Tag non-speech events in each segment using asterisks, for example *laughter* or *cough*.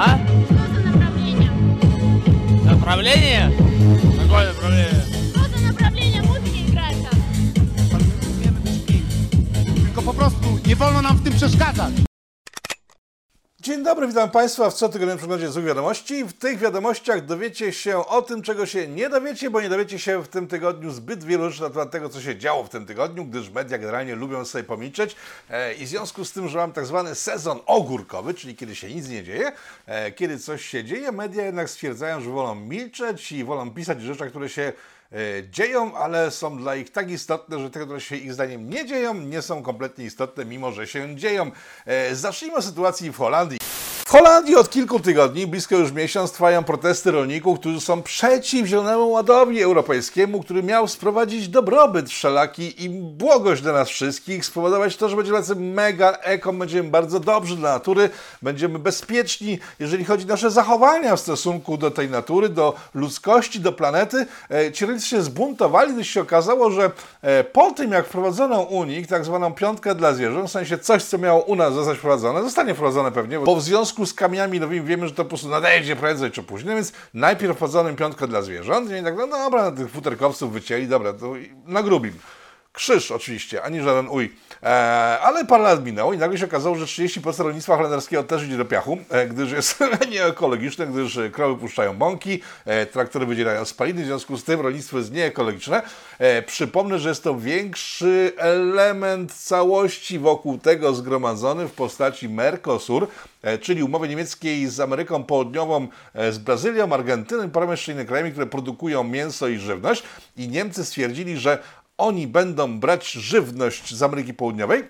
А? Что за направление? Направление? Какое направление? Что за направление музыки играет kim. Tylko po prostu nie wolno nam w tym przeszkadzać. Dzień dobry, witam Państwa w cotygodniowym przeglądzie złych wiadomości. W tych wiadomościach dowiecie się o tym, czego się nie dowiecie, bo nie dowiecie się w tym tygodniu zbyt wielu rzeczy na temat tego, co się działo w tym tygodniu, gdyż media generalnie lubią sobie pomilczeć e, i w związku z tym, że mam tak zwany sezon ogórkowy, czyli kiedy się nic nie dzieje, e, kiedy coś się dzieje, media jednak stwierdzają, że wolą milczeć i wolą pisać o rzeczach, które się dzieją, ale są dla ich tak istotne, że te, które się ich zdaniem nie dzieją, nie są kompletnie istotne, mimo że się dzieją. E, Zacznijmy od sytuacji w Holandii. W Holandii od kilku tygodni, blisko już miesiąc, trwają protesty rolników, którzy są przeciw Zielonemu Ładowi Europejskiemu, który miał sprowadzić dobrobyt wszelaki i błogość dla nas wszystkich, spowodować to, że będziemy tacy mega eko, będziemy bardzo dobrzy dla natury, będziemy bezpieczni, jeżeli chodzi o nasze zachowania w stosunku do tej natury, do ludzkości, do planety. E, Ci rolnicy się zbuntowali, gdyż się okazało, że e, po tym, jak wprowadzono u nich tak zwaną piątkę dla zwierząt, w sensie coś, co miało u nas zostać wprowadzone, zostanie wprowadzone pewnie, bo w związku z kamieniami nowymi wiemy, że to po prostu nadejdzie prędzej czy później, więc najpierw wprowadzono piątkę dla zwierząt i tak, no dobra, tych futerkowców wycięli, dobra, to na grubim. Krzyż oczywiście, ani żaden uj. E, ale parę lat minęło i nagle się okazało, że 30% rolnictwa holenderskiego też idzie do piachu, e, gdyż jest *laughs* nieekologiczne, gdyż krowy puszczają bąki, e, traktory wydzielają spaliny, w związku z tym rolnictwo jest nieekologiczne. E, przypomnę, że jest to większy element całości wokół tego zgromadzony w postaci Mercosur, e, czyli umowy niemieckiej z Ameryką Południową, e, z Brazylią, Argentyną i paroma jeszcze innymi krajami, które produkują mięso i żywność. I Niemcy stwierdzili, że oni będą brać żywność z Ameryki Południowej,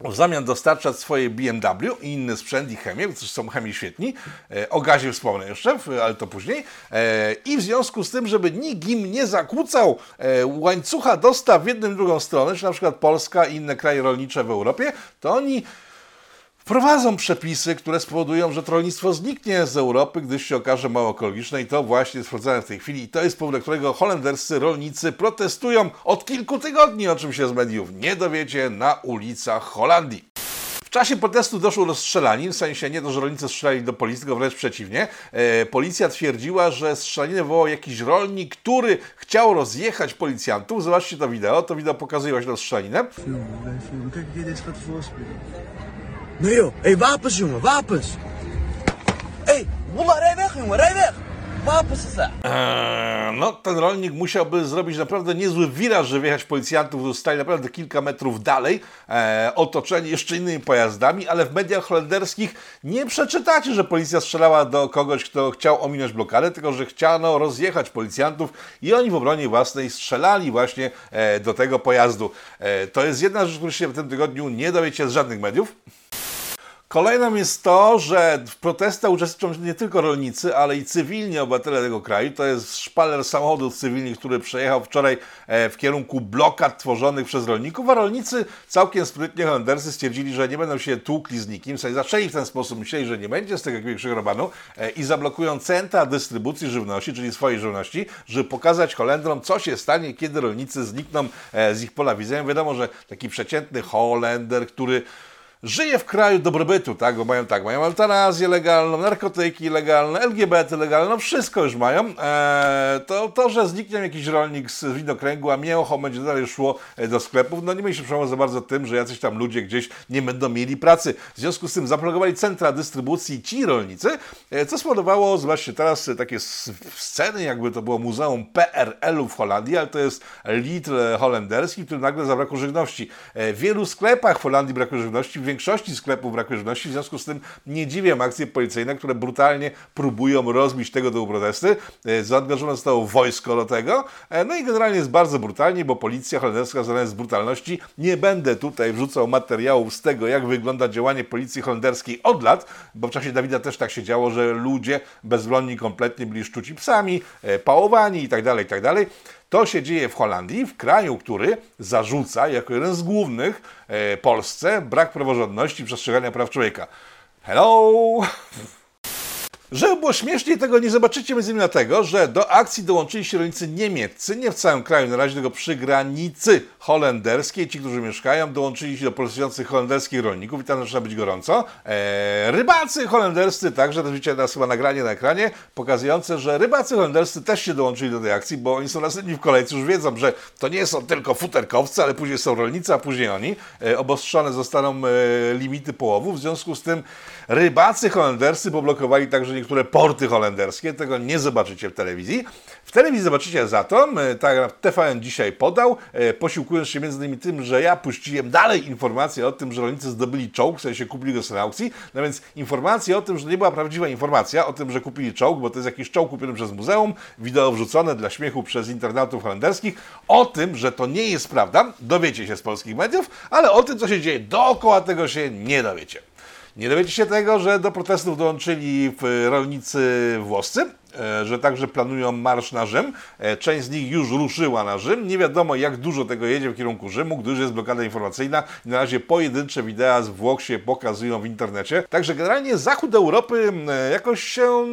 w zamian dostarczać swoje BMW i inny sprzęt i chemię, to są chemii świetni. E, o gazie wspomnę jeszcze, ale to później. E, I w związku z tym, żeby nikt im nie zakłócał e, łańcucha dostaw w jedną i drugą stronę, czy na przykład Polska i inne kraje rolnicze w Europie, to oni wprowadzą przepisy, które spowodują, że to rolnictwo zniknie z Europy, gdyż się okaże mało ekologiczne i to właśnie jest wprowadzane w tej chwili i to jest powód, dla którego holenderscy rolnicy protestują od kilku tygodni, o czym się z mediów nie dowiecie, na ulicach Holandii. W czasie protestu doszło do strzelanin, w sensie nie to, że rolnicy strzelali do policji, tylko wręcz przeciwnie. E, policja twierdziła, że strzelaninę wywołał jakiś rolnik, który chciał rozjechać policjantów. Zobaczcie to wideo, to wideo pokazuje właśnie tę strzelaninę. Gaat voorspelen. Nee joh, hey, wapens jongen, wapens! Hey, Wallah, rij weg jongen, rij weg! Wapens is dat. Eee, no, ten rolnik musiałby zrobić naprawdę niezły wiraż, żeby wjechać policjantów, którzy stali naprawdę kilka metrów dalej, e, otoczeni jeszcze innymi pojazdami, ale w mediach holenderskich nie przeczytacie, że policja strzelała do kogoś, kto chciał ominąć blokadę, tylko że chciano rozjechać policjantów i oni w obronie własnej strzelali właśnie e, do tego pojazdu. E, to jest jedna rzecz, której się w tym tygodniu nie dowiecie z żadnych mediów. Kolejną jest to, że w protestach uczestniczą nie tylko rolnicy, ale i cywilni obywatele tego kraju. To jest szpaler samochodów cywilnych, który przejechał wczoraj e, w kierunku blokad tworzonych przez rolników, a rolnicy całkiem sprytnie holenderscy stwierdzili, że nie będą się tłukli z nikim. Zaczęli w ten sposób, myśleli, że nie będzie z tego jakiegoś robanu e, i zablokują centra dystrybucji żywności, czyli swojej żywności, żeby pokazać Holendrom, co się stanie, kiedy rolnicy znikną e, z ich pola widzenia. Wiadomo, że taki przeciętny Holender, który żyje w kraju dobrobytu, tak? Bo mają tak, mają eutanazję legalną, narkotyki legalne, LGBT legalne, no wszystko już mają. Eee, to, to, że zniknie jakiś rolnik z widokręgu, a mięcho będzie dalej szło e, do sklepów, no nie myśl się przejmować za bardzo tym, że jacyś tam ludzie gdzieś nie będą mieli pracy. W związku z tym zablokowali centra dystrybucji ci rolnicy, e, co spowodowało, zobaczcie, teraz e, takie sceny, jakby to było Muzeum PRL-u w Holandii, ale to jest litr holenderski, który nagle zabrakło żywności. W wielu sklepach w Holandii brakuje żywności, w większości sklepów brakuje żywności, w związku z tym nie dziwię akcje policyjne, które brutalnie próbują rozbić tego typu protesty. E, Zaangażowane zostało wojsko do tego, E, no i generalnie jest bardzo brutalnie, bo policja holenderska znana z brutalności. Nie będę tutaj wrzucał materiałów z tego, jak wygląda działanie policji holenderskiej od lat, bo w czasie Dawida też tak się działo, że ludzie bezbronni kompletnie byli szczuci psami, e, pałowani i tak To się dzieje w Holandii, w kraju, który zarzuca jako jeden z głównych e, Polsce brak praworządności i przestrzegania praw człowieka. Hello! Żeby było śmieszniej, tego nie zobaczycie między innymi dlatego, że do akcji dołączyli się rolnicy niemieccy, nie w całym kraju, na razie tylko przy granicy holenderskiej. Ci, którzy mieszkają, dołączyli się do protestujących holenderskich rolników i tam zaczyna być gorąco. Eee, rybacy holenderscy także, to widzicie teraz chyba nagranie na ekranie, pokazujące, że rybacy holenderscy też się dołączyli do tej akcji, bo oni są następni w kolejce, już wiedzą, że to nie są tylko futerkowcy, ale później są rolnicy, a później oni. E, obostrzone zostaną e, limity połowów, w związku z tym rybacy holenderscy poblokowali także niektóre porty holenderskie, tego nie zobaczycie w telewizji. W telewizji zobaczycie za to, tak TVN dzisiaj podał, e, posiłkując się między innymi tym, że ja puściłem dalej informacje o tym, że rolnicy zdobyli czołg, w sensie kupili go na aukcji, no więc informacje o tym, że nie była prawdziwa informacja o tym, że kupili czołg, bo to jest jakiś czołg kupiony przez muzeum, wideo wrzucone dla śmiechu przez internautów holenderskich, o tym, że to nie jest prawda, dowiecie się z polskich mediów, ale o tym, co się dzieje dookoła tego się nie dowiecie. Nie dowiecie się tego, że do protestów dołączyli w- rolnicy włoscy, e, że także planują marsz na Rzym. E, Część z nich już ruszyła na Rzym. Nie wiadomo, jak dużo tego jedzie w kierunku Rzymu, gdyż jest blokada informacyjna. I na razie pojedyncze wideo z Włoch się pokazują w internecie. Także generalnie zachód Europy e, jakoś się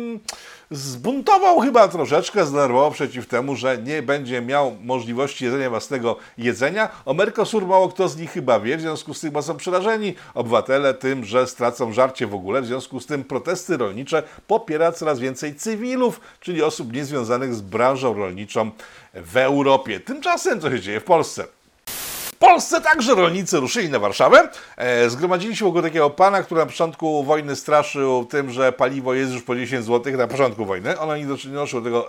zbuntował chyba troszeczkę, zdenerwował przeciw temu, że nie będzie miał możliwości jedzenia własnego jedzenia. O Mercosur mało kto z nich chyba wie, w związku z tym są przerażeni obywatele tym, że stracą żarcie w ogóle. W związku z tym protesty rolnicze popiera coraz więcej cywilów, czyli osób niezwiązanych z branżą rolniczą w Europie. Tymczasem co się dzieje w Polsce? Polsce także rolnicy ruszyli na Warszawę. E, zgromadzili się wokół takiego pana, który na początku wojny straszył tym, że paliwo jest już po 10 zł na początku wojny. Ono nie dosz- nie doszło do tego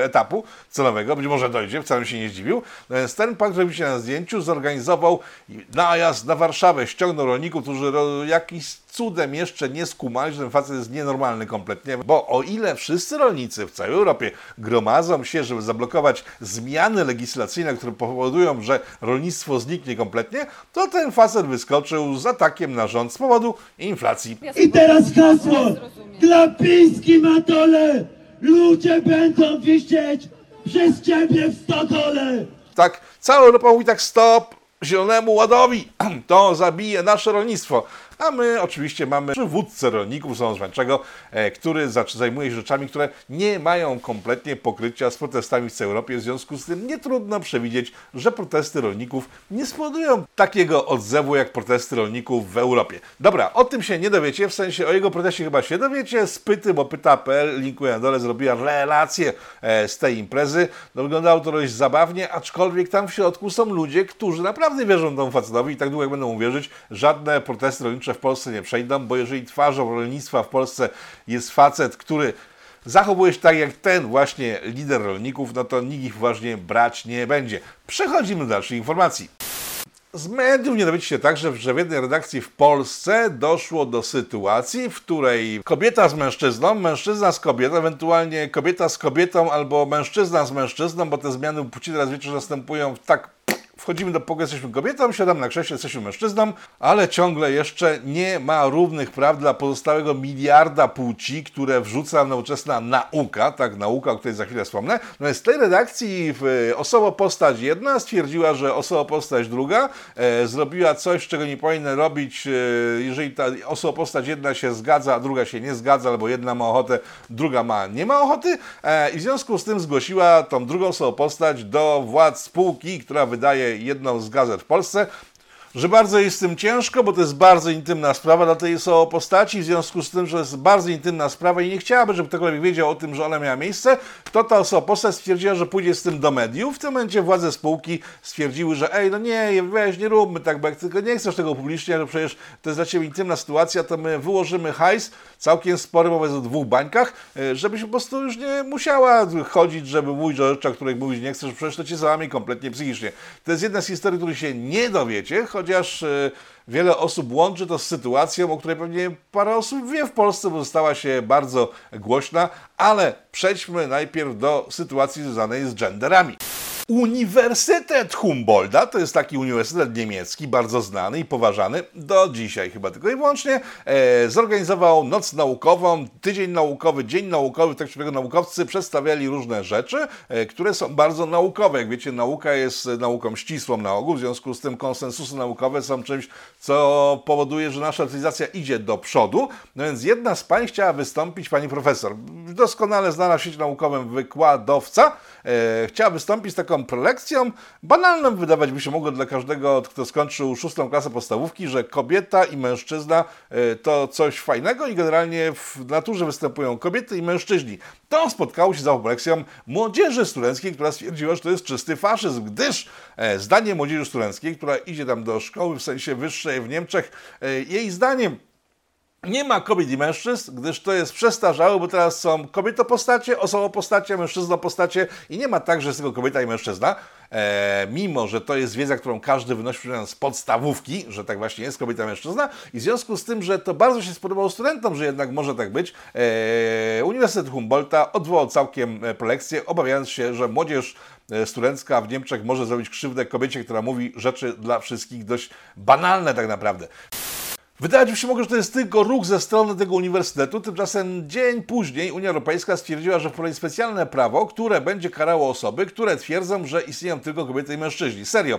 e, etapu cenowego, być może dojdzie, wcale się nie zdziwił. No więc ten pan, który widzicie na zdjęciu, zorganizował najazd na Warszawę, ściągnął rolników, którzy jakiś cudem jeszcze nie skumali, że ten facet jest nienormalny kompletnie, bo o ile wszyscy rolnicy w całej Europie gromadzą się, żeby zablokować zmiany legislacyjne, które powodują, że rolnictwo zniknie kompletnie, to ten facet wyskoczył z atakiem na rząd z powodu inflacji. I teraz hasło! Glapiński matole! Ludzie będą wisieć przez ciebie w stodole! Tak, cała Europa mówi tak stop zielonemu ładowi, *clears throat* to zabije nasze rolnictwo. A my oczywiście mamy przywódcę rolników Sądu Zwańczego, e, który zajmuje się rzeczami, które nie mają kompletnie pokrycia z protestami w całej Europie. W związku z tym nie trudno przewidzieć, że protesty rolników nie spowodują takiego odzewu jak protesty rolników w Europie. Dobra, o tym się nie dowiecie, w sensie o jego proteście chyba się dowiecie. Spyty, bo pyta.pl, linkuję na dole, zrobiła relację e, z tej imprezy. No, wyglądało to dość zabawnie, aczkolwiek tam w środku są ludzie, którzy naprawdę wierzą temu facetowi i tak długo jak będą uwierzyć, żadne protesty rolnicze w Polsce nie przejdą, bo jeżeli twarzą rolnictwa w Polsce jest facet, który zachowuje się tak jak ten właśnie lider rolników, no to nikt ich właśnie brać nie będzie. Przechodzimy do dalszych informacji. Z mediów nie dowiecie się także, że w jednej redakcji w Polsce doszło do sytuacji, w której kobieta z mężczyzną, mężczyzna z kobietą, ewentualnie kobieta z kobietą albo mężczyzna z mężczyzną, bo te zmiany płci teraz wiecie, następują w tak Wchodzimy do pokoju, jesteśmy kobietą, siadamy na krześle, jesteśmy mężczyzną, ale ciągle jeszcze nie ma równych praw dla pozostałego miliarda płci, które wrzuca nowoczesna nauka, tak, nauka, o której za chwilę wspomnę. No jest w tej redakcji w, osoba-postać jedna stwierdziła, że osoba-postać druga e, zrobiła coś, czego nie powinna robić, e, jeżeli ta osoba-postać jedna się zgadza, a druga się nie zgadza, albo jedna ma ochotę, druga ma, nie ma ochoty e, i w związku z tym zgłosiła tą drugą osobą-postać do władz spółki, która wydaje jedną z gazet w Polsce, że bardzo jest z tym ciężko, bo to jest bardzo intymna sprawa dla tej osoby postaci, w związku z tym, że jest bardzo intymna sprawa i nie chciałaby, żeby ktokolwiek wiedział o tym, że ona miała miejsce, to ta osoba postać stwierdziła, że pójdzie z tym do mediów. W tym momencie władze spółki stwierdziły, że ej, no nie, weź, nie róbmy tak, bo jak tylko nie chcesz tego publicznie, że przecież to jest dla Ciebie intymna sytuacja, to my wyłożymy hajs, całkiem spory, jest o dwóch bańkach, e, żebyś po prostu już nie musiała chodzić, żeby mówić o rzeczach, których mówić nie chcesz, przecież to Cię załamie kompletnie psychicznie. To jest jedna z historii, której się nie dowiecie, chociaż e, wiele osób łączy to z sytuacją, o której pewnie parę osób wie w Polsce, bo stała się bardzo głośna, ale przejdźmy najpierw do sytuacji związanej z genderami. Uniwersytet Humboldta. To jest taki uniwersytet niemiecki, bardzo znany i poważany, do dzisiaj chyba tylko i wyłącznie, e, zorganizował noc naukową, tydzień naukowy, dzień naukowy, tak którego naukowcy przedstawiali różne rzeczy, e, które są bardzo naukowe. Jak wiecie, nauka jest nauką ścisłą na ogół, w związku z tym konsensusy naukowe są czymś, co powoduje, że nasza cywilizacja idzie do przodu. No więc jedna z pań chciała wystąpić, pani profesor, doskonale znana w świecie naukowym wykładowca, e, chciała wystąpić z taką prelekcją, banalną wydawać by się mogło dla każdego, kto skończył szóstą klasę podstawówki, że kobieta i mężczyzna e, to coś fajnego i generalnie w naturze występują kobiety i mężczyźni. To spotkało się za prelekcją młodzieży studenckiej, która stwierdziła, że to jest czysty faszyzm, gdyż e, zdanie młodzieży studenckiej, która idzie tam do szkoły w sensie wyższej w Niemczech, e, jej zdaniem nie ma kobiet i mężczyzn, gdyż to jest przestarzałe, bo teraz są kobieto-postacie, osobo-postacie, mężczyzno-postacie i nie ma tak, że jest tylko kobieta i mężczyzna, e, mimo że to jest wiedza, którą każdy wynosi z podstawówki, że tak właśnie jest kobieta i mężczyzna i w związku z tym, że to bardzo się spodobało studentom, że jednak może tak być, e, Uniwersytet Humboldta odwołał całkiem e, prelekcję, obawiając się, że młodzież studencka w Niemczech może zrobić krzywdę kobiecie, która mówi rzeczy dla wszystkich dość banalne tak naprawdę. Wydawać mi się mogło, że to jest tylko ruch ze strony tego uniwersytetu, tymczasem dzień później Unia Europejska stwierdziła, że wprowadzi specjalne prawo, które będzie karało osoby, które twierdzą, że istnieją tylko kobiety i mężczyźni. Serio.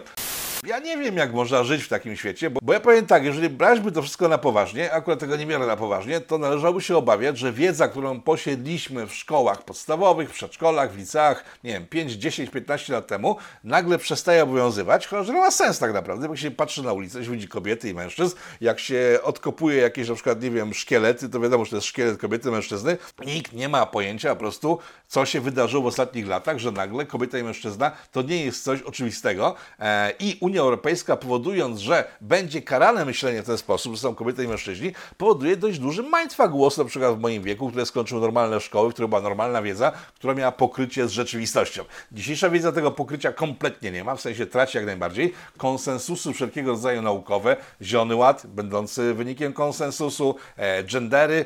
Ja nie wiem, jak można żyć w takim świecie, bo, bo ja powiem tak, jeżeli braliśmy to wszystko na poważnie, akurat tego nie biorę na poważnie, to należałoby się obawiać, że wiedza, którą posiedliśmy w szkołach podstawowych, w przedszkolach, w liceach, nie wiem, 5, 10, 15 lat temu, nagle przestaje obowiązywać, chociaż nie ma sens tak naprawdę, bo jak się patrzy na ulicę, się widzi kobiety i mężczyzn, jak się odkopuje jakieś na przykład, nie wiem, szkielety, to wiadomo, że to jest szkielet kobiety, mężczyzny, nikt nie ma pojęcia po prostu, co się wydarzyło w ostatnich latach, że nagle kobieta i mężczyzna to nie jest coś oczywistego e, i Unia Europejska powodując, że będzie karane myślenie w ten sposób, że są kobiety i mężczyźni, powoduje dość duży mindfuck głosu, na przykład w moim wieku, który skończył normalne szkoły, w której była normalna wiedza, która miała pokrycie z rzeczywistością. Dzisiejsza wiedza tego pokrycia kompletnie nie ma, w sensie traci jak najbardziej. Konsensusy wszelkiego rodzaju naukowe, zielony ład, będący wynikiem konsensusu, e, gendery,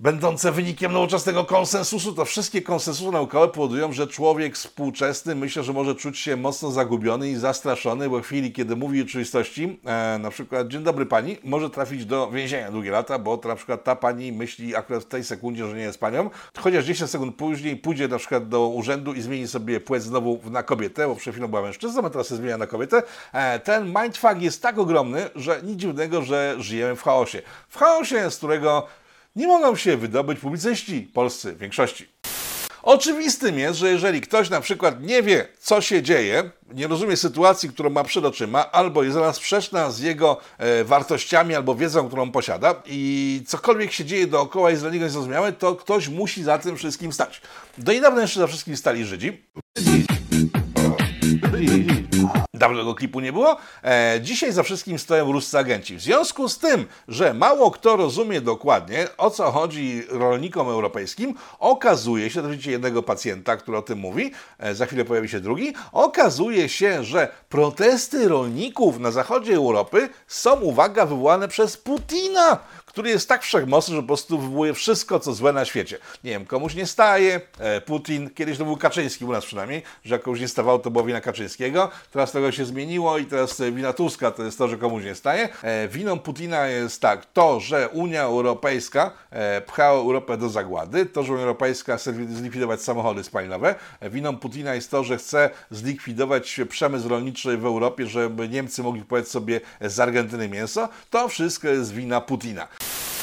będące wynikiem nowoczesnego konsensusu, to wszystkie konsensusy naukowe powodują, że człowiek współczesny myślę, że może czuć się mocno zagubiony i zastraszony, bo w chwili, kiedy mówi rzeczywistości, e, na przykład dzień dobry pani, może trafić do więzienia długie lata, bo to na przykład ta pani myśli akurat w tej sekundzie, że nie jest panią, chociaż 10 sekund później pójdzie na przykład do urzędu i zmieni sobie płeć znowu na kobietę, bo przed chwilą była mężczyzną, a teraz się zmienia na kobietę. E, ten mindfuck jest tak ogromny, że nic dziwnego, że żyjemy w chaosie. W chaosie, z którego nie mogą się wydobyć publicyści polscy w większości. Oczywistym jest, że jeżeli ktoś na przykład nie wie, co się dzieje, nie rozumie sytuacji, którą ma przed oczyma, albo jest ona sprzeczna z jego e, wartościami albo wiedzą, którą posiada i cokolwiek się dzieje dookoła jest dla niego niezrozumiałe, to ktoś musi za tym wszystkim stać. Do niedawna jeszcze za wszystkim stali Żydzi. Dawno tego klipu nie było. E, dzisiaj za wszystkim stoją ruscy agenci. W związku z tym, że mało kto rozumie dokładnie, o co chodzi rolnikom europejskim, okazuje się, to widzicie jednego pacjenta, który o tym mówi, e, za chwilę pojawi się drugi, okazuje się, że protesty rolników na zachodzie Europy są, uwaga, wywołane przez Putina, który jest tak wszechmocny, że po prostu wywołuje wszystko, co złe na świecie. Nie wiem, komuś nie staje, e, Putin, kiedyś to był Kaczyński u nas przynajmniej, że jak komuś nie stawało, to było wina Kaczyńskiego, teraz tego się zmieniło i teraz e, wina Tuska to jest to, że komuś nie staje. E, winą Putina jest tak, to, że Unia Europejska pchała Europę do zagłady, to, że Unia Europejska chce zlikwidować samochody spalinowe, winą Putina jest to, że chce zlikwidować przemysł rolniczy w Europie, żeby Niemcy mogli kupować sobie z Argentyny mięso, to wszystko jest wina Putina.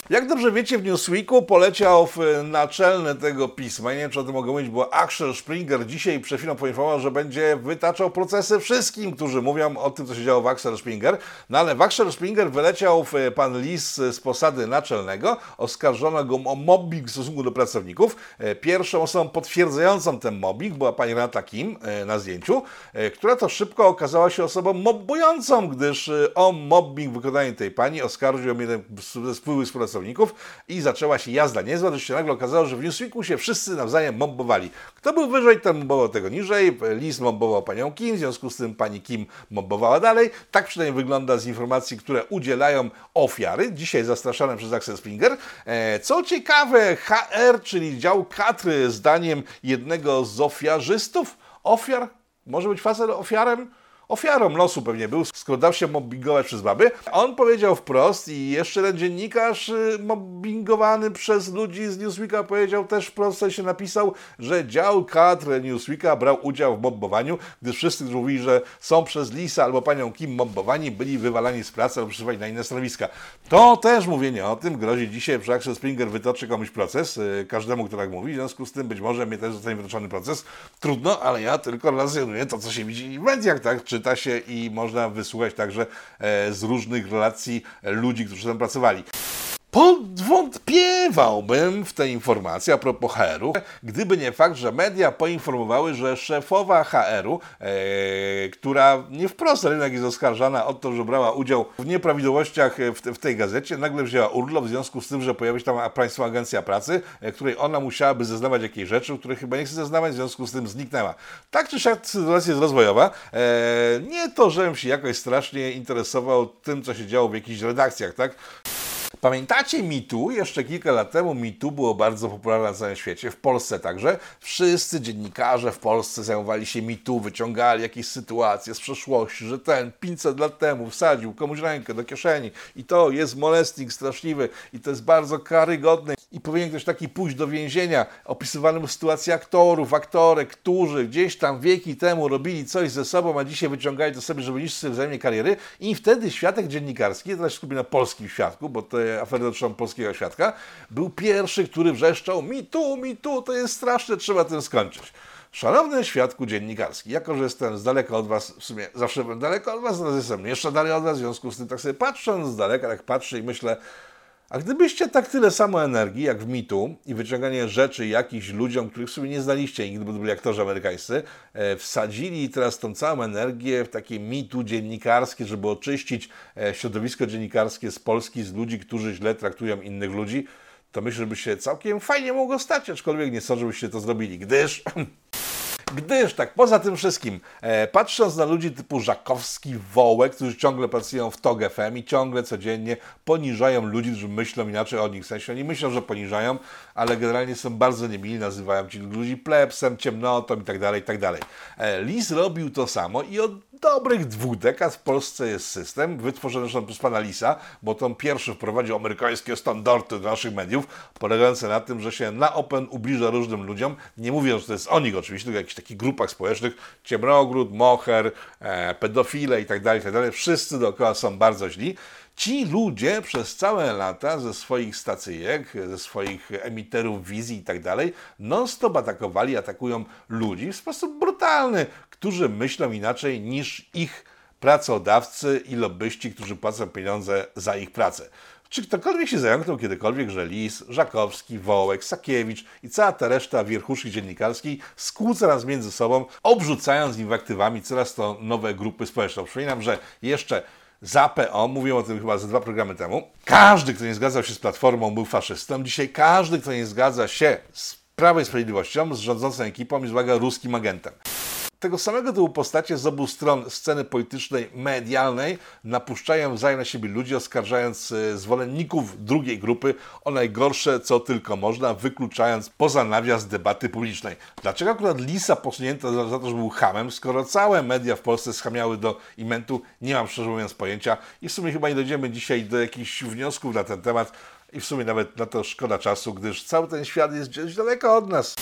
Jak dobrze wiecie, w Newsweeku poleciał w naczelny tego pisma, nie wiem czy o tym mogę mówić, bo Axel Springer dzisiaj przed chwilą poinformował, że będzie wytaczał procesy wszystkim, którzy mówią o tym, co się działo w Axel Springer. No ale w Axel Springer wyleciał w pan list z posady naczelnego, oskarżono go o mobbing w stosunku do pracowników. Pierwszą osobą potwierdzającą ten mobbing była pani Renata Kim e, na zdjęciu, e, która to szybko okazała się osobą mobbującą, gdyż e, o mobbing wykonanie tej pani oskarżył ją jeden ze spływych z pracowników i zaczęła się jazda niezła, to się nagle okazało, że w Newsweeku się wszyscy nawzajem mobbowali. Kto był wyżej, ten mobbował tego niżej, Lis mobbował panią Kim, w związku z tym pani Kim mobbowała dalej. Tak przynajmniej wygląda z informacji, które udzielają ofiary, dzisiaj zastraszane przez Axel Springer. E, co ciekawe, HR, czyli dział kadry, zdaniem jednego z ofiarzystów, Ofiar? Może być facet ofiarem? Ofiarą losu pewnie był, skoro dał się mobbingować przez baby. On powiedział wprost i jeszcze jeden dziennikarz y, mobbingowany przez ludzi z Newsweeka powiedział też wprost, w sensie napisał, że dział kadr Newsweeka brał udział w mobbowaniu, gdyż wszyscy, mówili, że są przez Lisa albo panią Kim mobbowani, byli wywalani z pracy albo przesuwani na inne stanowiska. To też mówienie o tym grozi dzisiaj, że Axel Springer wytoczy komuś proces, y, każdemu, kto tak mówi, w związku z tym być może mnie też zostanie wytoczony proces. Trudno, ale ja tylko relacjonuję to, co się widzi w mediach, tak? Czyta się i można wysłuchać także e, z różnych relacji ludzi, którzy tam pracowali. Podwątpiewałbym w te informacje a propos HR-u, gdyby nie fakt, że media poinformowały, że szefowa HR-u, e, która nie wprost rynek jest oskarżana o to, że brała udział w nieprawidłowościach w, w tej gazecie, nagle wzięła urlop w związku z tym, że pojawi się tam Państwowa Agencja Pracy, e, której ona musiałaby zeznawać jakieś rzeczy, których chyba nie chce zeznawać, w związku z tym zniknęła. Tak czy siak sytuacja jest rozwojowa. E, nie to, żebym się jakoś strasznie interesował tym, co się działo w jakichś redakcjach, tak? Pamiętacie MeToo? Jeszcze kilka lat temu MeToo było bardzo popularne na całym świecie, w Polsce także. Wszyscy dziennikarze w Polsce zajmowali się MeToo, wyciągali jakieś sytuacje z przeszłości, że ten 500 lat temu wsadził komuś rękę do kieszeni i to jest molesting straszliwy i to jest bardzo karygodne i powinien ktoś taki pójść do więzienia. Opisywano mu sytuację aktorów, aktorek, którzy gdzieś tam wieki temu robili coś ze sobą, a dzisiaj wyciągali to sobie, żeby niszczyć sobie wzajemnie kariery i wtedy świadek dziennikarski, teraz się skupię na polskim świadku, bo te afery dotyczą polskiego świadka, był pierwszy, który wrzeszczał mi tu, mi tu, to jest straszne, trzeba tym skończyć. Szanowny świadku dziennikarski, jako że jestem z daleka od Was, w sumie zawsze byłem daleko od Was, teraz jestem jeszcze dalej od Was, w związku z tym tak sobie patrząc z daleka, tak patrzę i myślę, a gdybyście tak tyle samo energii, jak w mitu i wyciąganie rzeczy jakichś ludziom, których w sumie nie znaliście nigdy, bo to byli aktorzy amerykańscy, e, wsadzili teraz tą całą energię w takie mitu dziennikarskie, żeby oczyścić e, środowisko dziennikarskie z Polski, z ludzi, którzy źle traktują innych ludzi, to myślę, że by się całkiem fajnie mogło stać, aczkolwiek nie sądzę, żebyście to zrobili, gdyż *clears throat* Gdyż tak, poza tym wszystkim, e, patrząc na ludzi typu Żakowski, Wołek, którzy ciągle pracują w TOG FM i ciągle codziennie poniżają ludzi, którzy myślą inaczej o nich. W sensie oni myślą, że poniżają, ale generalnie są bardzo niemili, nazywają ci ludzi plebsem, ciemnotą i tak dalej, i tak. E, Lis robił to samo i od dobrych dwóch dekad w Polsce jest system, wytworzony zresztą przez pana Lisa, bo to on pierwszy wprowadził amerykańskie standardy do naszych mediów, polegające na tym, że się na open ubliża różnym ludziom, nie mówiąc, że to jest o nich oczywiście, tylko jakichś takich grupach społecznych, ciemnogród, moher, e, pedofile i tak dalej, i tak wszyscy dookoła są bardzo źli. Ci ludzie przez całe lata ze swoich stacyjek, ze swoich emiterów wizji i tak dalej, non-stop atakowali, atakują ludzi w sposób brutalny, którzy myślą inaczej niż ich pracodawcy i lobbyści, którzy płacą pieniądze za ich pracę. Czy ktokolwiek się zająknął kiedykolwiek, że Lis, Żakowski, Wołek, Sakiewicz i cała ta reszta wierchuszki dziennikarskiej skłóca nas między sobą, obrzucając inwaktywami coraz to nowe grupy społeczne. Przypominam, że jeszcze za PO, mówiłem o tym chyba ze dwa programy temu, każdy, kto nie zgadzał się z Platformą, był faszystą. Dzisiaj każdy, kto nie zgadza się z Prawem i Sprawiedliwością, z rządzącą ekipą, jest, uwaga, ruskim agentem tego samego typu postacie z obu stron sceny politycznej, medialnej napuszczają wzajem na siebie ludzi, oskarżając e, zwolenników drugiej grupy o najgorsze, co tylko można, wykluczając poza nawias debaty publicznej. Dlaczego akurat Lisa posunięto za, to, że był hamem, skoro całe media w Polsce schamiały do imentu, nie mam szczerze mówiąc pojęcia i w sumie chyba nie dojdziemy dzisiaj do jakichś wniosków na ten temat i w sumie nawet na to szkoda czasu, gdyż cały ten świat jest gdzieś daleko od nas.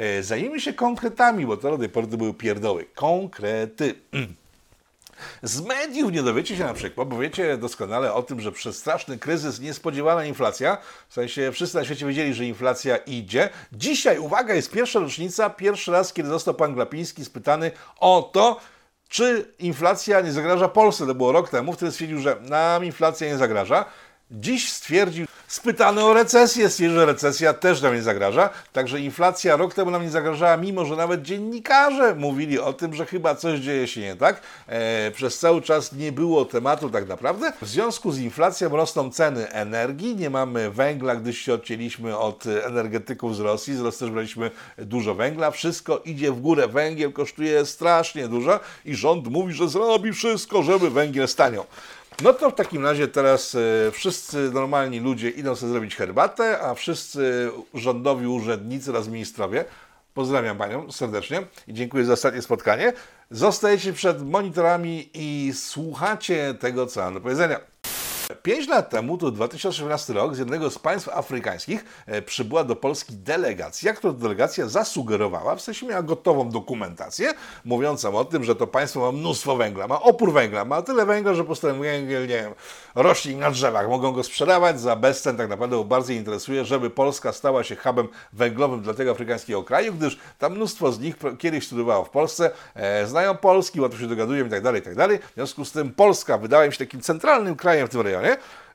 E, zajmijmy się konkretami, bo to do tej pory to były pierdoły. Konkrety. *clears throat* Z mediów nie dowiecie się na przykład, bo wiecie doskonale o tym, że przez straszny kryzys niespodziewana inflacja, w sensie wszyscy na świecie wiedzieli, że inflacja idzie. Dzisiaj, uwaga, jest pierwsza rocznica, pierwszy raz, kiedy został pan Glapiński spytany o to, czy inflacja nie zagraża Polsce. To było rok temu, wtedy stwierdził, że nam inflacja nie zagraża. Dziś stwierdził, spytany o recesję, stwierdził, że recesja też nam nie zagraża. Także inflacja rok temu nam nie zagrażała, mimo że nawet dziennikarze mówili o tym, że chyba coś dzieje się nie tak. E, przez cały czas nie było tematu tak naprawdę. W związku z inflacją rosną ceny energii, nie mamy węgla, gdyż się odcięliśmy od energetyków z Rosji, z Rosji też braliśmy dużo węgla. Wszystko idzie w górę, węgiel kosztuje strasznie dużo i rząd mówi, że zrobi wszystko, żeby węgiel staniał. No to w takim razie teraz e, wszyscy normalni ludzie idą sobie zrobić herbatę, a wszyscy rządowi urzędnicy oraz ministrowie pozdrawiam Panią serdecznie i dziękuję za ostatnie spotkanie. Zostajecie przed monitorami i słuchacie tego, co mam do powiedzenia. Pięć lat temu, to 2018 rok, z jednego z państw afrykańskich e, przybyła do Polski delegacja, która delegacja zasugerowała, w sensie miała gotową dokumentację, mówiącą o tym, że to państwo ma mnóstwo węgla, ma opór węgla, ma tyle węgla, że po prostu węgiel, nie wiem, rośnie na drzewach, mogą go sprzedawać za bezcen, tak naprawdę bardziej interesuje, żeby Polska stała się hubem węglowym dla tego afrykańskiego kraju, gdyż tam mnóstwo z nich kiedyś studiowało w Polsce, e, znają Polski, łatwo się dogadują i tak dalej, i tak dalej. W związku z tym Polska wydała im się takim centralnym krajem w tym rejonie,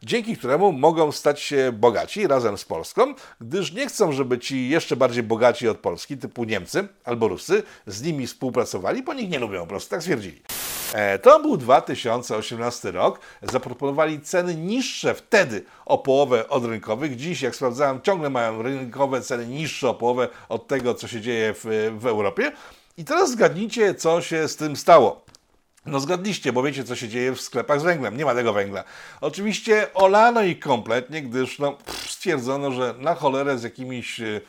dzięki któremu mogą stać się bogaci razem z Polską, gdyż nie chcą, żeby ci jeszcze bardziej bogaci od Polski, typu Niemcy albo Rusy, z nimi współpracowali, bo nikt nie lubią po prostu, tak stwierdzili. E, To był 2018 rok. Zaproponowali ceny niższe wtedy o połowę od rynkowych. Dziś, jak sprawdzałem, ciągle mają rynkowe ceny niższe o połowę od tego, co się dzieje w, w Europie. I teraz zgadnijcie, co się z tym stało. No zgadliście, bo wiecie, co się dzieje w sklepach z węglem. Nie ma tego węgla. Oczywiście olano ich kompletnie, gdyż no, pff, stwierdzono, że na cholerę z jakimiś e,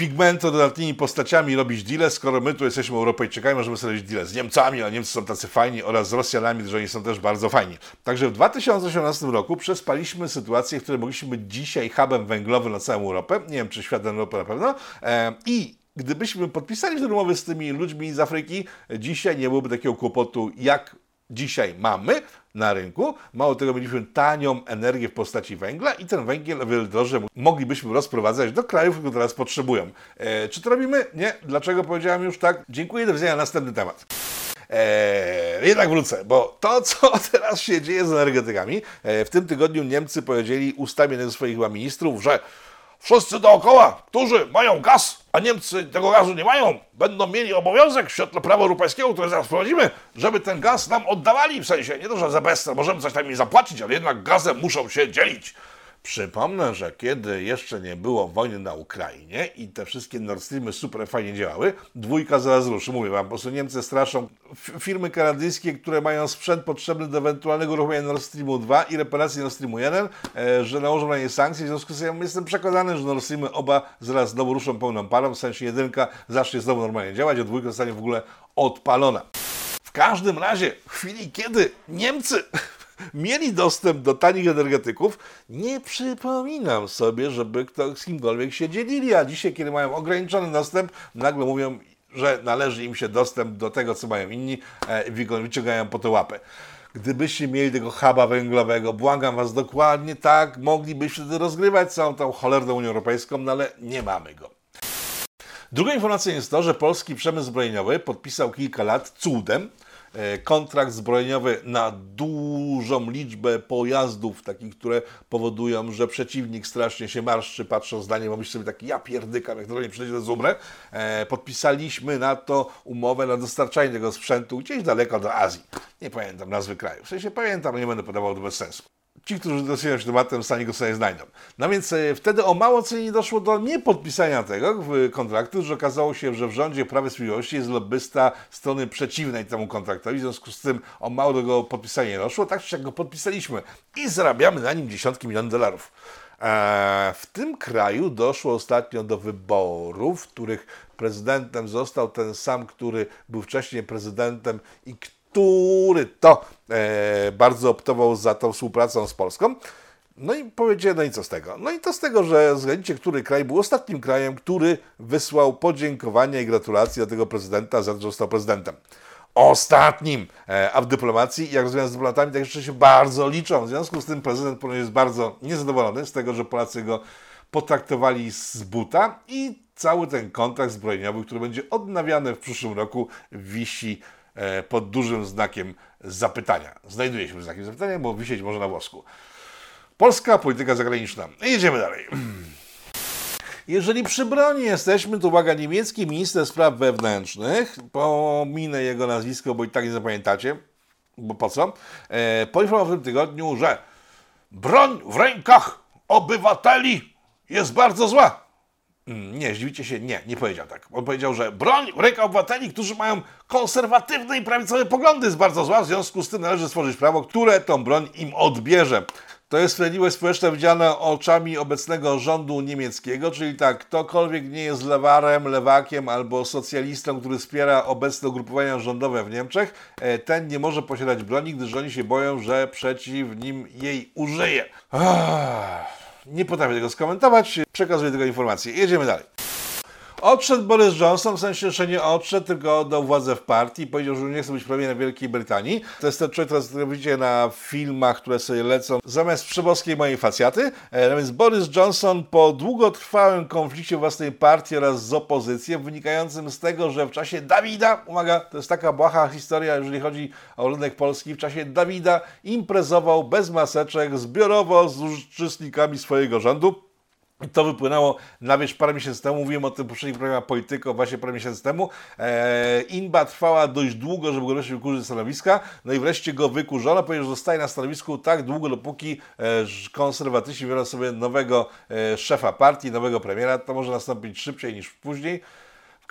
pigmentododatnimi postaciami robić deale, skoro my tu jesteśmy Europejczykami, możemy sobie robić deale z Niemcami, a Niemcy są tacy fajni, oraz z Rosjanami, że oni są też bardzo fajni. Także w 2018 roku przespaliśmy sytuację, w której mogliśmy być dzisiaj hubem węglowym na całą Europę, nie wiem czy światem Europy na pewno, e, i gdybyśmy podpisali umowy z tymi ludźmi z Afryki, dzisiaj nie byłoby takiego kłopotu, jak dzisiaj mamy na rynku. Mało tego, mieliśmy tanią energię w postaci węgla i ten węgiel o wiele droższy moglibyśmy rozprowadzać do krajów, które teraz potrzebują. E, czy to robimy? Nie. Dlaczego powiedziałem już tak? Dziękuję, do widzenia. Następny temat. Eee, jednak wrócę, bo to, co *laughs* teraz się dzieje z energetykami, e, w tym tygodniu Niemcy powiedzieli ustami jednego ze swoich ministrów, że wszyscy dookoła, którzy mają gaz, a Niemcy tego gazu nie mają, będą mieli obowiązek w świetle prawa europejskiego, które zaraz wprowadzimy, żeby ten gaz nam oddawali, w sensie nie to, że za bezcen, możemy coś tam im zapłacić, ale jednak gazem muszą się dzielić. Przypomnę, że kiedy jeszcze nie było wojny na Ukrainie i te wszystkie Nord Streamy super fajnie działały, dwójka zaraz ruszy. Mówię wam, po prostu Niemcy straszą firmy kanadyjskie, które mają sprzęt potrzebny do ewentualnego uruchomienia Nord Streamu 2 i reparacji Nord Streamu 1, e, że nałożą na nie sankcje. W związku z tym jestem przekonany, że Nord Streamy oba zaraz znowu ruszą pełną parą, w sensie jedynka zacznie znowu normalnie działać, a dwójka zostanie w ogóle odpalona. W każdym razie, w chwili kiedy Niemcy mieli dostęp do tanich energetyków, nie przypominam sobie, żeby kto z kimkolwiek się dzielili, a dzisiaj, kiedy mają ograniczony dostęp, nagle mówią, że należy im się dostęp do tego, co mają inni e, i wyciągają po to łapę. Gdybyście mieli tego huba węglowego, błagam Was dokładnie tak, moglibyście rozgrywać całą tą cholerną Unią Europejską, no ale nie mamy go. Drugą informacją jest to, że polski przemysł zbrojeniowy podpisał kilka lat cudem kontrakt zbrojeniowy na dużą liczbę pojazdów, takich, które powodują, że przeciwnik strasznie się marszczy, patrząc na nie, bo myśli sobie taki, ja pierdykam, jak to nie przyjdzie do Zumrę. E, podpisaliśmy na to umowę na dostarczanie tego sprzętu gdzieś daleko do Azji. Nie pamiętam nazwy kraju. W sensie pamiętam, nie będę podawał to bez sensu ci, którzy interesują się tematem, sami go sobie znajdą. No więc e, wtedy o mało co nie doszło do niepodpisania tego w- kontraktu, że okazało się, że w rządzie Prawa Sprawiedliwości jest lobbysta strony przeciwnej temu kontraktowi, w związku z tym o mało do go podpisania nie doszło, tak czy jak go podpisaliśmy i zarabiamy na nim dziesiątki milionów dolarów. E, W tym kraju doszło ostatnio do wyborów, w których prezydentem został ten sam, który był wcześniej prezydentem i który to e, bardzo optował za tą współpracą z Polską. No i powiedziałem, no i co z tego? No i to z tego, że zgadnijcie, który kraj był ostatnim krajem, który wysłał podziękowania i gratulacje do tego prezydenta za to, że został prezydentem. Ostatnim! E, A w dyplomacji, jak rozmawiam z dyplomatami, tak jeszcze się bardzo liczą. W związku z tym prezydent jest bardzo niezadowolony z tego, że Polacy go potraktowali z buta i cały ten kontrakt zbrojeniowy, który będzie odnawiany w przyszłym roku, wisi pod dużym znakiem zapytania. Znajduje się pod znakiem zapytania, bo wisieć może na włosku. Polska polityka zagraniczna. Jedziemy dalej. *clears throat* Jeżeli przy broni jesteśmy, to uwaga, niemiecki minister spraw wewnętrznych, pominę jego nazwisko, bo i tak nie zapamiętacie, bo po co, e, poinformował w tym tygodniu, że broń w rękach obywateli jest bardzo zła. Mm, Nie, zdziwicie się, nie, nie powiedział tak. On powiedział, że broń w rękach obywateli, którzy mają konserwatywne i prawicowe poglądy jest bardzo zła, w związku z tym należy stworzyć prawo, które tą broń im odbierze. To jest sprawiedliwość społeczna widziana oczami obecnego rządu niemieckiego, czyli tak, ktokolwiek nie jest lewarem, lewakiem albo socjalistą, który wspiera obecne ugrupowania rządowe w Niemczech, e, ten nie może posiadać broni, gdyż oni się boją, że przeciw nim jej użyje. Ah, nie potrafię tego skomentować, przekazuję tylko informacje. Jedziemy dalej. Odszedł Boris Johnson, w sensie, że nie odszedł, tylko oddał władzę w partii powiedział, że nie chce być premierem Wielkiej Brytanii. To jest ten człowiek, który widzicie na filmach, które sobie lecą zamiast przeboskiej mojej facjaty. E, no więc Boris Johnson po długotrwałym konflikcie własnej partii oraz z opozycją, wynikającym z tego, że w czasie Dawida, uwaga, to jest taka błaha historia, jeżeli chodzi o rynek polski, w czasie Dawida imprezował bez maseczek, zbiorowo z uczestnikami swojego rządu. To wypłynęło na wierzch parę miesięcy temu. Mówiłem o tym poprzednim programie Polityko właśnie parę miesięcy temu. Eee, inba trwała dość długo, żeby go wreszcie wykurzyć ze stanowiska. No i wreszcie go wykurzono. Powiedział, że zostaje na stanowisku tak długo, dopóki e, konserwatyści biorą sobie nowego e, szefa partii, nowego premiera. To może nastąpić szybciej niż później.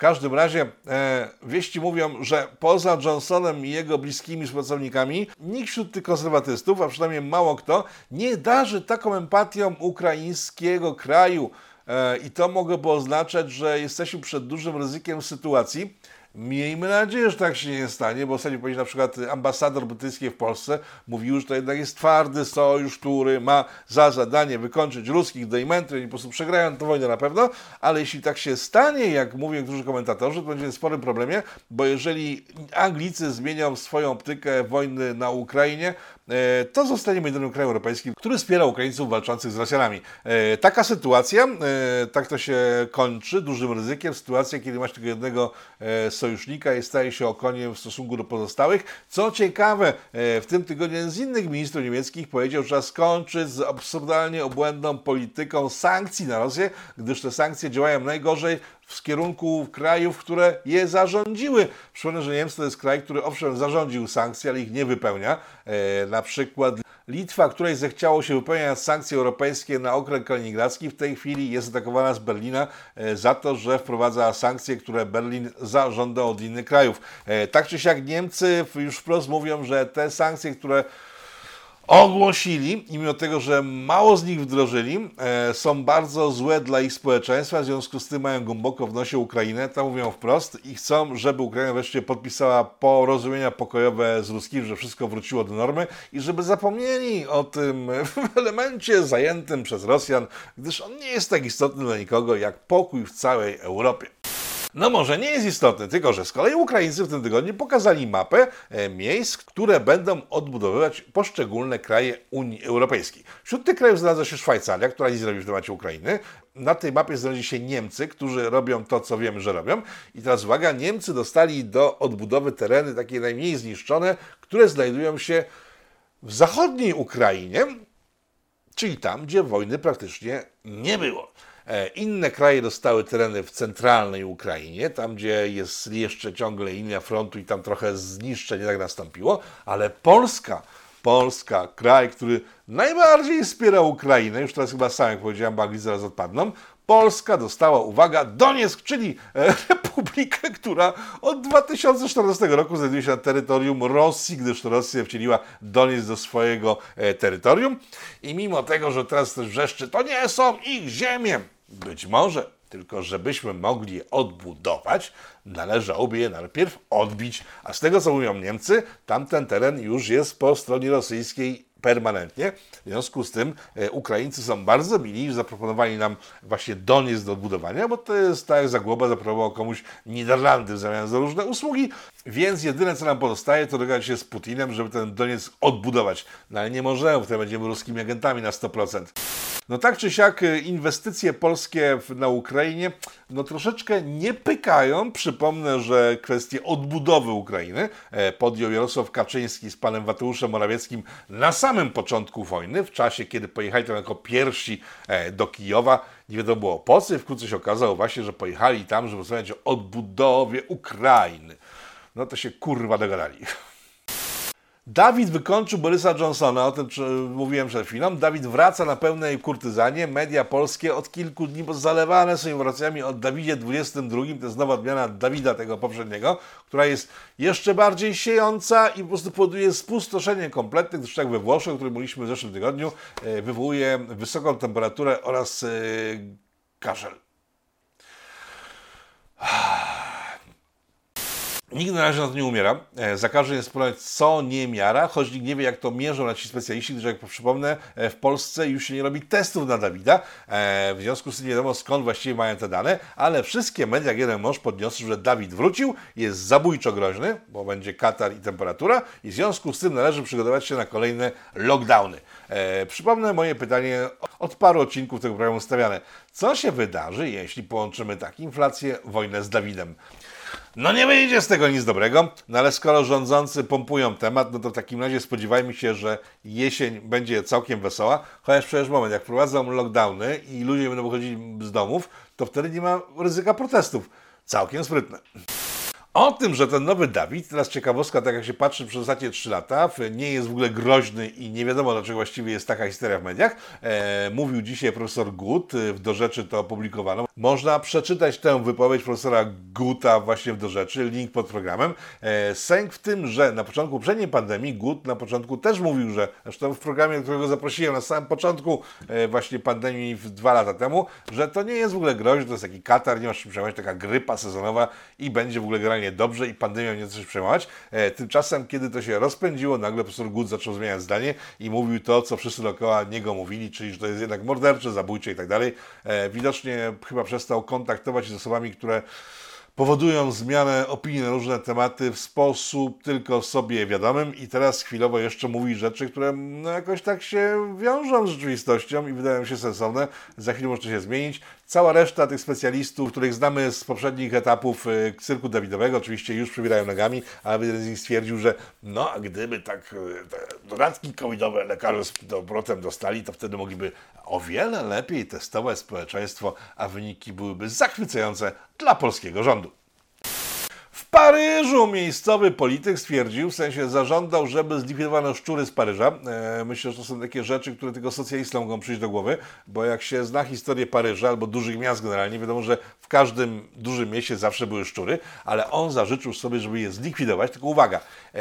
Każdym razie e, wieści mówią, że poza Johnsonem i jego bliskimi współpracownikami, nikt wśród tych konserwatystów, a przynajmniej mało kto, nie darzy taką empatią ukraińskiego kraju. E, I to mogłoby oznaczać, że jesteśmy przed dużym ryzykiem sytuacji. Miejmy nadzieję, że tak się nie stanie, bo ostatnio powiedział na przykład ambasador brytyjski w Polsce mówił, że to jednak jest twardy sojusz, który ma za zadanie wykończyć ruskich do imenty, oni po prostu przegrają tę wojnę na pewno, ale jeśli tak się stanie, jak mówią niektórzy komentatorzy, to będzie w sporym problemie, bo jeżeli Anglicy zmienią swoją optykę wojny na Ukrainie, e, to zostaniemy jedynym krajem europejskim, który wspiera Ukraińców walczących z Rosjanami. E, Taka sytuacja, e, tak to się kończy, dużym ryzykiem, sytuacja, kiedy masz tylko jednego sojusznika i staje się okoniem w stosunku do pozostałych. Co ciekawe, e, w tym tygodniu jeden z innych ministrów niemieckich powiedział, że trzeba skończyć z absurdalnie obłędną polityką sankcji na Rosję, gdyż te sankcje działają najgorzej w kierunku krajów, które je zarządziły. Przypomnę, że Niemcy to jest kraj, który owszem zarządził sankcje, ale ich nie wypełnia. E, na przykład Litwa, której zechciało się wypełniać sankcje europejskie na okręg kaliningradzki, w tej chwili jest atakowana z Berlina e, za to, że wprowadza sankcje, które Berlin zażąda od innych krajów. E, tak czy siak Niemcy już wprost mówią, że te sankcje, które ogłosili, i mimo tego, że mało z nich wdrożyli, e, są bardzo złe dla ich społeczeństwa, w związku z tym mają głęboko w nosie Ukrainę, to mówią wprost i chcą, żeby Ukraina wreszcie podpisała porozumienia pokojowe z Ruskim, że wszystko wróciło do normy i żeby zapomnieli o tym *laughs* elemencie zajętym przez Rosjan, gdyż on nie jest tak istotny dla nikogo jak pokój w całej Europie. No może nie jest istotny, tylko że z kolei Ukraińcy w tym tygodniu pokazali mapę e, miejsc, które będą odbudowywać poszczególne kraje Unii Europejskiej. Wśród tych krajów znalazła się Szwajcaria, która nic robi w temacie Ukrainy. Na tej mapie znaleźli się Niemcy, którzy robią to, co wiemy, że robią. I teraz uwaga, Niemcy dostali do odbudowy tereny takie najmniej zniszczone, które znajdują się w zachodniej Ukrainie, czyli tam, gdzie wojny praktycznie nie było. E, Inne kraje dostały tereny w centralnej Ukrainie, tam gdzie jest jeszcze ciągle linia frontu i tam trochę zniszczeń tak nastąpiło, ale Polska, Polska, kraj, który najbardziej wspiera Ukrainę, już teraz chyba sam, jak powiedziałem, bo Anglicy zaraz odpadną, Polska dostała, uwaga, Donieck, czyli e, *laughs* republikę, która od 2014 roku znajduje się na terytorium Rosji, gdyż Rosja wcieliła Donieck do swojego e, terytorium. I mimo tego, że teraz też wrzeszczy, to nie są ich ziemie. Być może, tylko żebyśmy mogli je odbudować, należałoby je najpierw odbić. A z tego, co mówią Niemcy, tamten teren już jest po stronie rosyjskiej permanentnie. W związku z tym e, Ukraińcy są bardzo mili, zaproponowali nam właśnie Donieck do odbudowania, bo to jest tak jak Zagłoba zaproponował komuś Niderlandy w zamian za różne usługi, więc jedyne co nam pozostaje to dogadać się z Putinem, żeby ten Donieck odbudować. No ale nie możemy, wtedy będziemy ruskimi agentami na 100%. No tak czy siak y, inwestycje polskie na Ukrainie no troszeczkę nie pykają. Przypomnę, że kwestię odbudowy Ukrainy e, podjął Jarosław Kaczyński z panem Mateuszem Morawieckim na samym początku wojny, w czasie kiedy pojechali tam jako pierwsi e, do Kijowa. Nie wiadomo było po co i wkrótce się okazało właśnie, że pojechali tam, żeby rozmawiać o odbudowie Ukrainy. No to się kurwa dogadali. Dawid wykończył Borysa Johnsona, o tym mówiłem przed chwilą. Dawid wraca na pełnej kurtyzanie. Media polskie od kilku dni zalewane są informacjami o Dawidzie XXII. To jest nowa odmiana Dawida tego poprzedniego, która jest jeszcze bardziej siejąca i po prostu powoduje spustoszenie kompletne, gdyż tak we Włoszech, o którym mówiliśmy w zeszłym tygodniu, e, wywołuje wysoką temperaturę oraz e, kaszel. Nikt na razie na to nie umiera. E, Za każdym jest problem, co nie miara, choć nikt nie wie, jak to mierzą na ci specjaliści, gdyż jak przypomnę, e, w Polsce już się nie robi testów na Dawida. E, W związku z tym nie wiadomo skąd właściwie mają te dane, ale wszystkie media, jak jeden mąż podniosły, że Dawid wrócił, jest zabójczo groźny, bo będzie katar i temperatura i w związku z tym należy przygotować się na kolejne lockdowny. Przypomnę moje pytanie od paru odcinków tego programu stawiane. Co się wydarzy, jeśli połączymy tak inflację, wojnę z Dawidem? No nie wyjdzie z tego nic dobrego, no ale skoro rządzący pompują temat, no to w takim razie spodziewajmy się, że jesień będzie całkiem wesoła, chociaż przecież moment, jak wprowadzą lockdowny i ludzie będą wychodzili z domów, to wtedy nie ma ryzyka protestów. Całkiem sprytne. O tym, że ten nowy Dawid, teraz ciekawostka, tak jak się patrzy przez ostatnie 3 lata, nie jest w ogóle groźny i nie wiadomo dlaczego właściwie jest taka histeria w mediach, e, mówił dzisiaj profesor Gut, e, w Do Rzeczy to opublikowano. Można przeczytać tę wypowiedź profesora Guta właśnie w Do Rzeczy, link pod programem. E, sęk w tym, że na początku poprzedniej pandemii Gut na początku też mówił, że, zresztą w programie, którego zaprosiłem na samym początku e, właśnie pandemii dwa lata temu, że to nie jest w ogóle groźne, to jest taki katar, nie masz się przejmować, taka grypa sezonowa i będzie w ogóle generalnie dobrze i pandemią nie coś przejmować. E, tymczasem, kiedy to się rozpędziło, nagle profesor Gut zaczął zmieniać zdanie i mówił to, co wszyscy dookoła niego mówili, czyli że to jest jednak mordercze, zabójcze i tak dalej. E, Widocznie chyba przestał kontaktować się z osobami, które powodują zmianę opinii na różne tematy w sposób tylko sobie wiadomym i teraz chwilowo jeszcze mówi rzeczy, które no, jakoś tak się wiążą z rzeczywistością i wydają się sensowne. Za chwilę może to się zmienić. Cała reszta tych specjalistów, których znamy z poprzednich etapów y, cyrku Dawidowego, oczywiście już przybierają nogami, ale jeden z nich stwierdził, że no a gdyby tak y, dodatki covidowe lekarze z powrotem dostali, to wtedy mogliby o wiele lepiej testować społeczeństwo, a wyniki byłyby zachwycające dla polskiego rządu. Paryżu miejscowy polityk stwierdził, w sensie zażądał, żeby zlikwidowano szczury z Paryża. E, myślę, że to są takie rzeczy, które tylko socjalistom mogą przyjść do głowy, bo jak się zna historię Paryża albo dużych miast generalnie, wiadomo, że w każdym dużym mieście zawsze były szczury, ale on zażyczył sobie, żeby je zlikwidować. Tylko uwaga, e,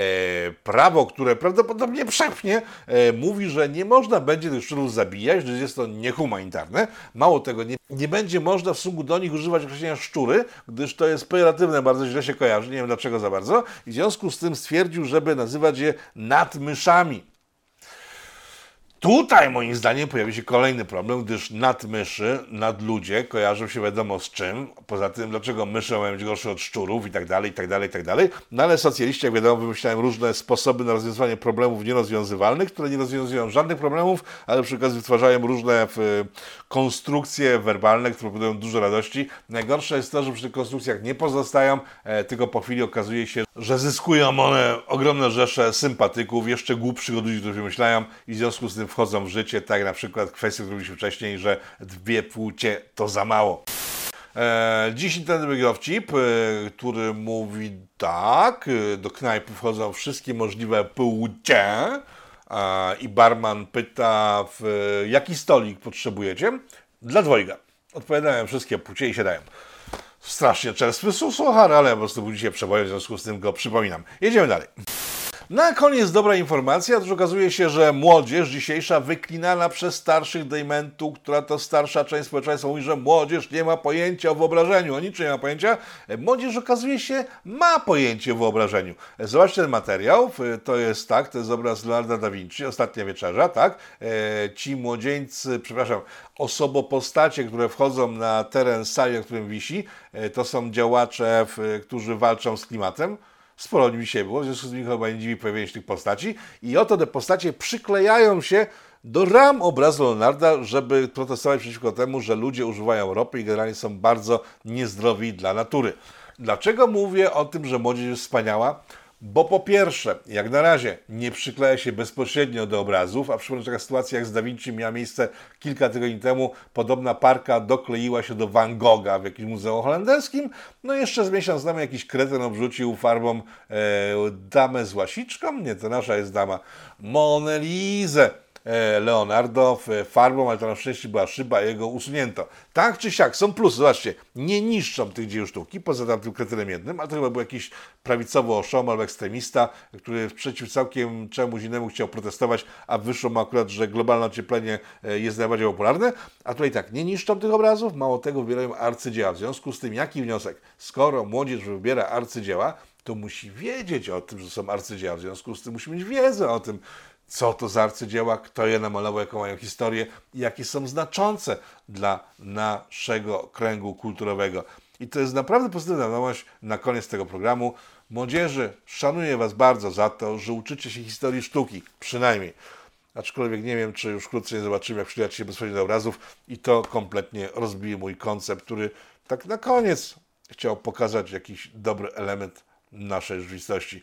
prawo, które prawdopodobnie przepchnie, e, mówi, że nie można będzie tych szczurów zabijać, że jest to niehumanitarne. Mało tego, nie, nie będzie można w stosunku do nich używać określenia szczury, gdyż to jest pejoratywne, bardzo źle się kojarzy, nie wiem dlaczego za bardzo. I w związku z tym stwierdził, żeby nazywać je nadmyszami. Tutaj moim zdaniem pojawi się kolejny problem, gdyż nadmyszy, nadludzie kojarzą się wiadomo z czym. Poza tym, dlaczego myszy mają być gorsze od szczurów i tak dalej, i tak dalej, i tak dalej. No ale socjaliści, jak wiadomo, wymyślają różne sposoby na rozwiązywanie problemów nierozwiązywalnych, które nie rozwiązują żadnych problemów, ale przy okazji wytwarzają różne w, konstrukcje werbalne, które powodują dużo radości. Najgorsze jest to, że przy tych konstrukcjach nie pozostają, e, tylko po chwili okazuje się, że zyskują one ogromne rzesze sympatyków, jeszcze głupszych od ludzi, którzy wymyślają i w związku z tym wchodzą w życie, tak na przykład kwestia, którą mówiliśmy wcześniej, że dwie płcie to za mało. E, dziś internetowy dowcip, e, który mówi tak, e, do knajpy wchodzą wszystkie możliwe płcie e, i barman pyta, w, jaki stolik potrzebujecie? Dla dwojga. Odpowiadają wszystkie płcie i siadają. Strasznie czerstwy suchar, ale po prostu był dzisiaj przebojem, w związku z tym go przypominam. Jedziemy dalej. Na koniec dobra informacja, otóż okazuje się, że młodzież dzisiejsza wyklinana przez starszych dejmentu, która to starsza część społeczeństwa mówi, że młodzież nie ma pojęcia o wyobrażeniu, o niczym nie ma pojęcia. Młodzież okazuje się ma pojęcie o wyobrażeniu. Zobaczcie ten materiał, to jest tak, to jest obraz Leonarda da Vinci, Ostatnia Wieczerza, tak? E, Ci młodzieńcy, przepraszam, osobopostacie, które wchodzą na teren sali, na którym wisi, e, to są działacze, którzy walczą z klimatem. Sporo ludzi dzisiaj było, w związku z tym chyba nie dziwi pojawienie się tych postaci. I oto te postacie przyklejają się do ram obrazu Leonarda, żeby protestować przeciwko temu, że ludzie używają ropy i generalnie są bardzo niezdrowi dla natury. Dlaczego mówię o tym, że młodzież jest wspaniała? Bo po pierwsze, jak na razie nie przykleja się bezpośrednio do obrazów, a przypomnę, taka sytuacja jak z Da Vinci miała miejsce kilka tygodni temu. Podobna parka dokleiła się do Van Gogha w jakimś muzeum holenderskim. No jeszcze z miesiąc temu jakiś kretyn obrzucił farbą e, damę z łasiczką. Nie, to nasza jest dama. Monelizę. E, Leonardo w farbą, ale to na szczęście była szyba, jego usunięto. Tak czy siak, są plusy, zobaczcie, nie niszczą tych dzieł sztuki, poza tam tym kretynem jednym, ale to chyba był jakiś prawicowy oszom albo ekstremista, który przeciw całkiem czemuś innemu chciał protestować, a wyszło mu akurat, że globalne ocieplenie e, jest najbardziej popularne, a tutaj tak, nie niszczą tych obrazów, mało tego wybierają arcydzieła. W związku z tym, jaki wniosek? Skoro młodzież wybiera arcydzieła, to musi wiedzieć o tym, że są arcydzieła. W związku z tym musi mieć wiedzę o tym, co to za arcydzieła, kto je namalował, jaką mają historię i jakie są znaczące dla naszego kręgu kulturowego. I to jest naprawdę pozytywna wiadomość na koniec tego programu. Młodzieży, szanuję Was bardzo za to, że uczycie się historii sztuki, przynajmniej. Aczkolwiek nie wiem, czy już wkrótce nie zobaczymy, jak przyjdzie się bezpośrednio do obrazów i to kompletnie rozbije mój koncept, który tak na koniec chciał pokazać jakiś dobry element naszej rzeczywistości.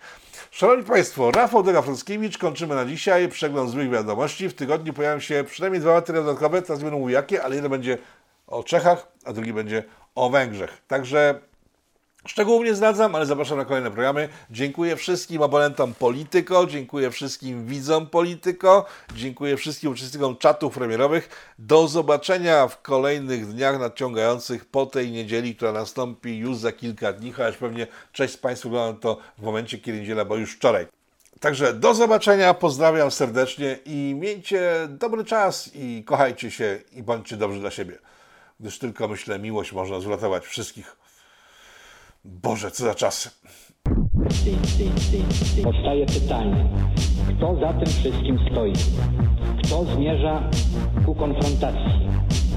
Szanowni Państwo, Rafał Dega-Frąckiewicz, kończymy na dzisiaj. Przegląd złych wiadomości. W tygodniu pojawią się przynajmniej dwa materiały dodatkowe, teraz będę mówił jakie, ale jeden będzie o Czechach, a drugi będzie o Węgrzech. Także Szczegółów nie zdradzam, ale zapraszam na kolejne programy. Dziękuję wszystkim abonentom Polityko, dziękuję wszystkim widzom Polityko, dziękuję wszystkim uczestnikom czatów premierowych. Do zobaczenia w kolejnych dniach nadciągających po tej niedzieli, która nastąpi już za kilka dni, chociaż pewnie część z Państwa ogląda to w momencie, kiedy niedziela, bo już wczoraj. Także do zobaczenia, pozdrawiam serdecznie i miejcie dobry czas i kochajcie się i bądźcie dobrzy dla siebie. Gdyż tylko, myślę, miłość można zuratować wszystkich. Boże, co za czasy. Powstaje pytanie, kto za tym wszystkim stoi? Kto zmierza ku konfrontacji,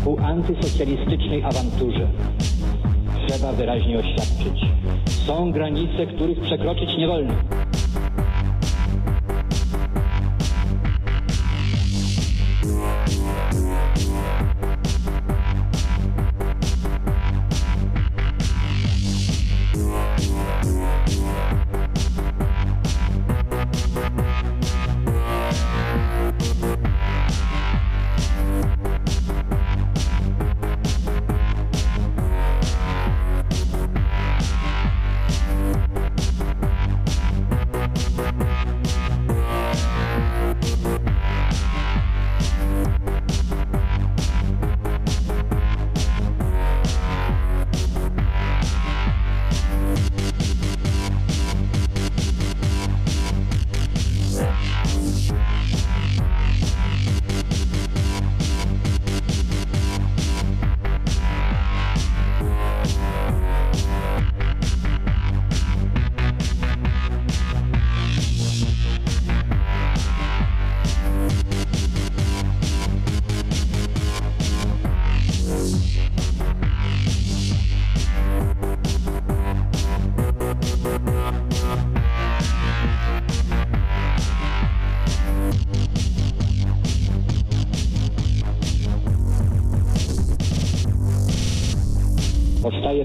ku antysocjalistycznej awanturze? Trzeba wyraźnie oświadczyć. Są granice, których przekroczyć nie wolno.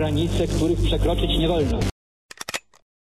Granice, których przekroczyć nie wolno.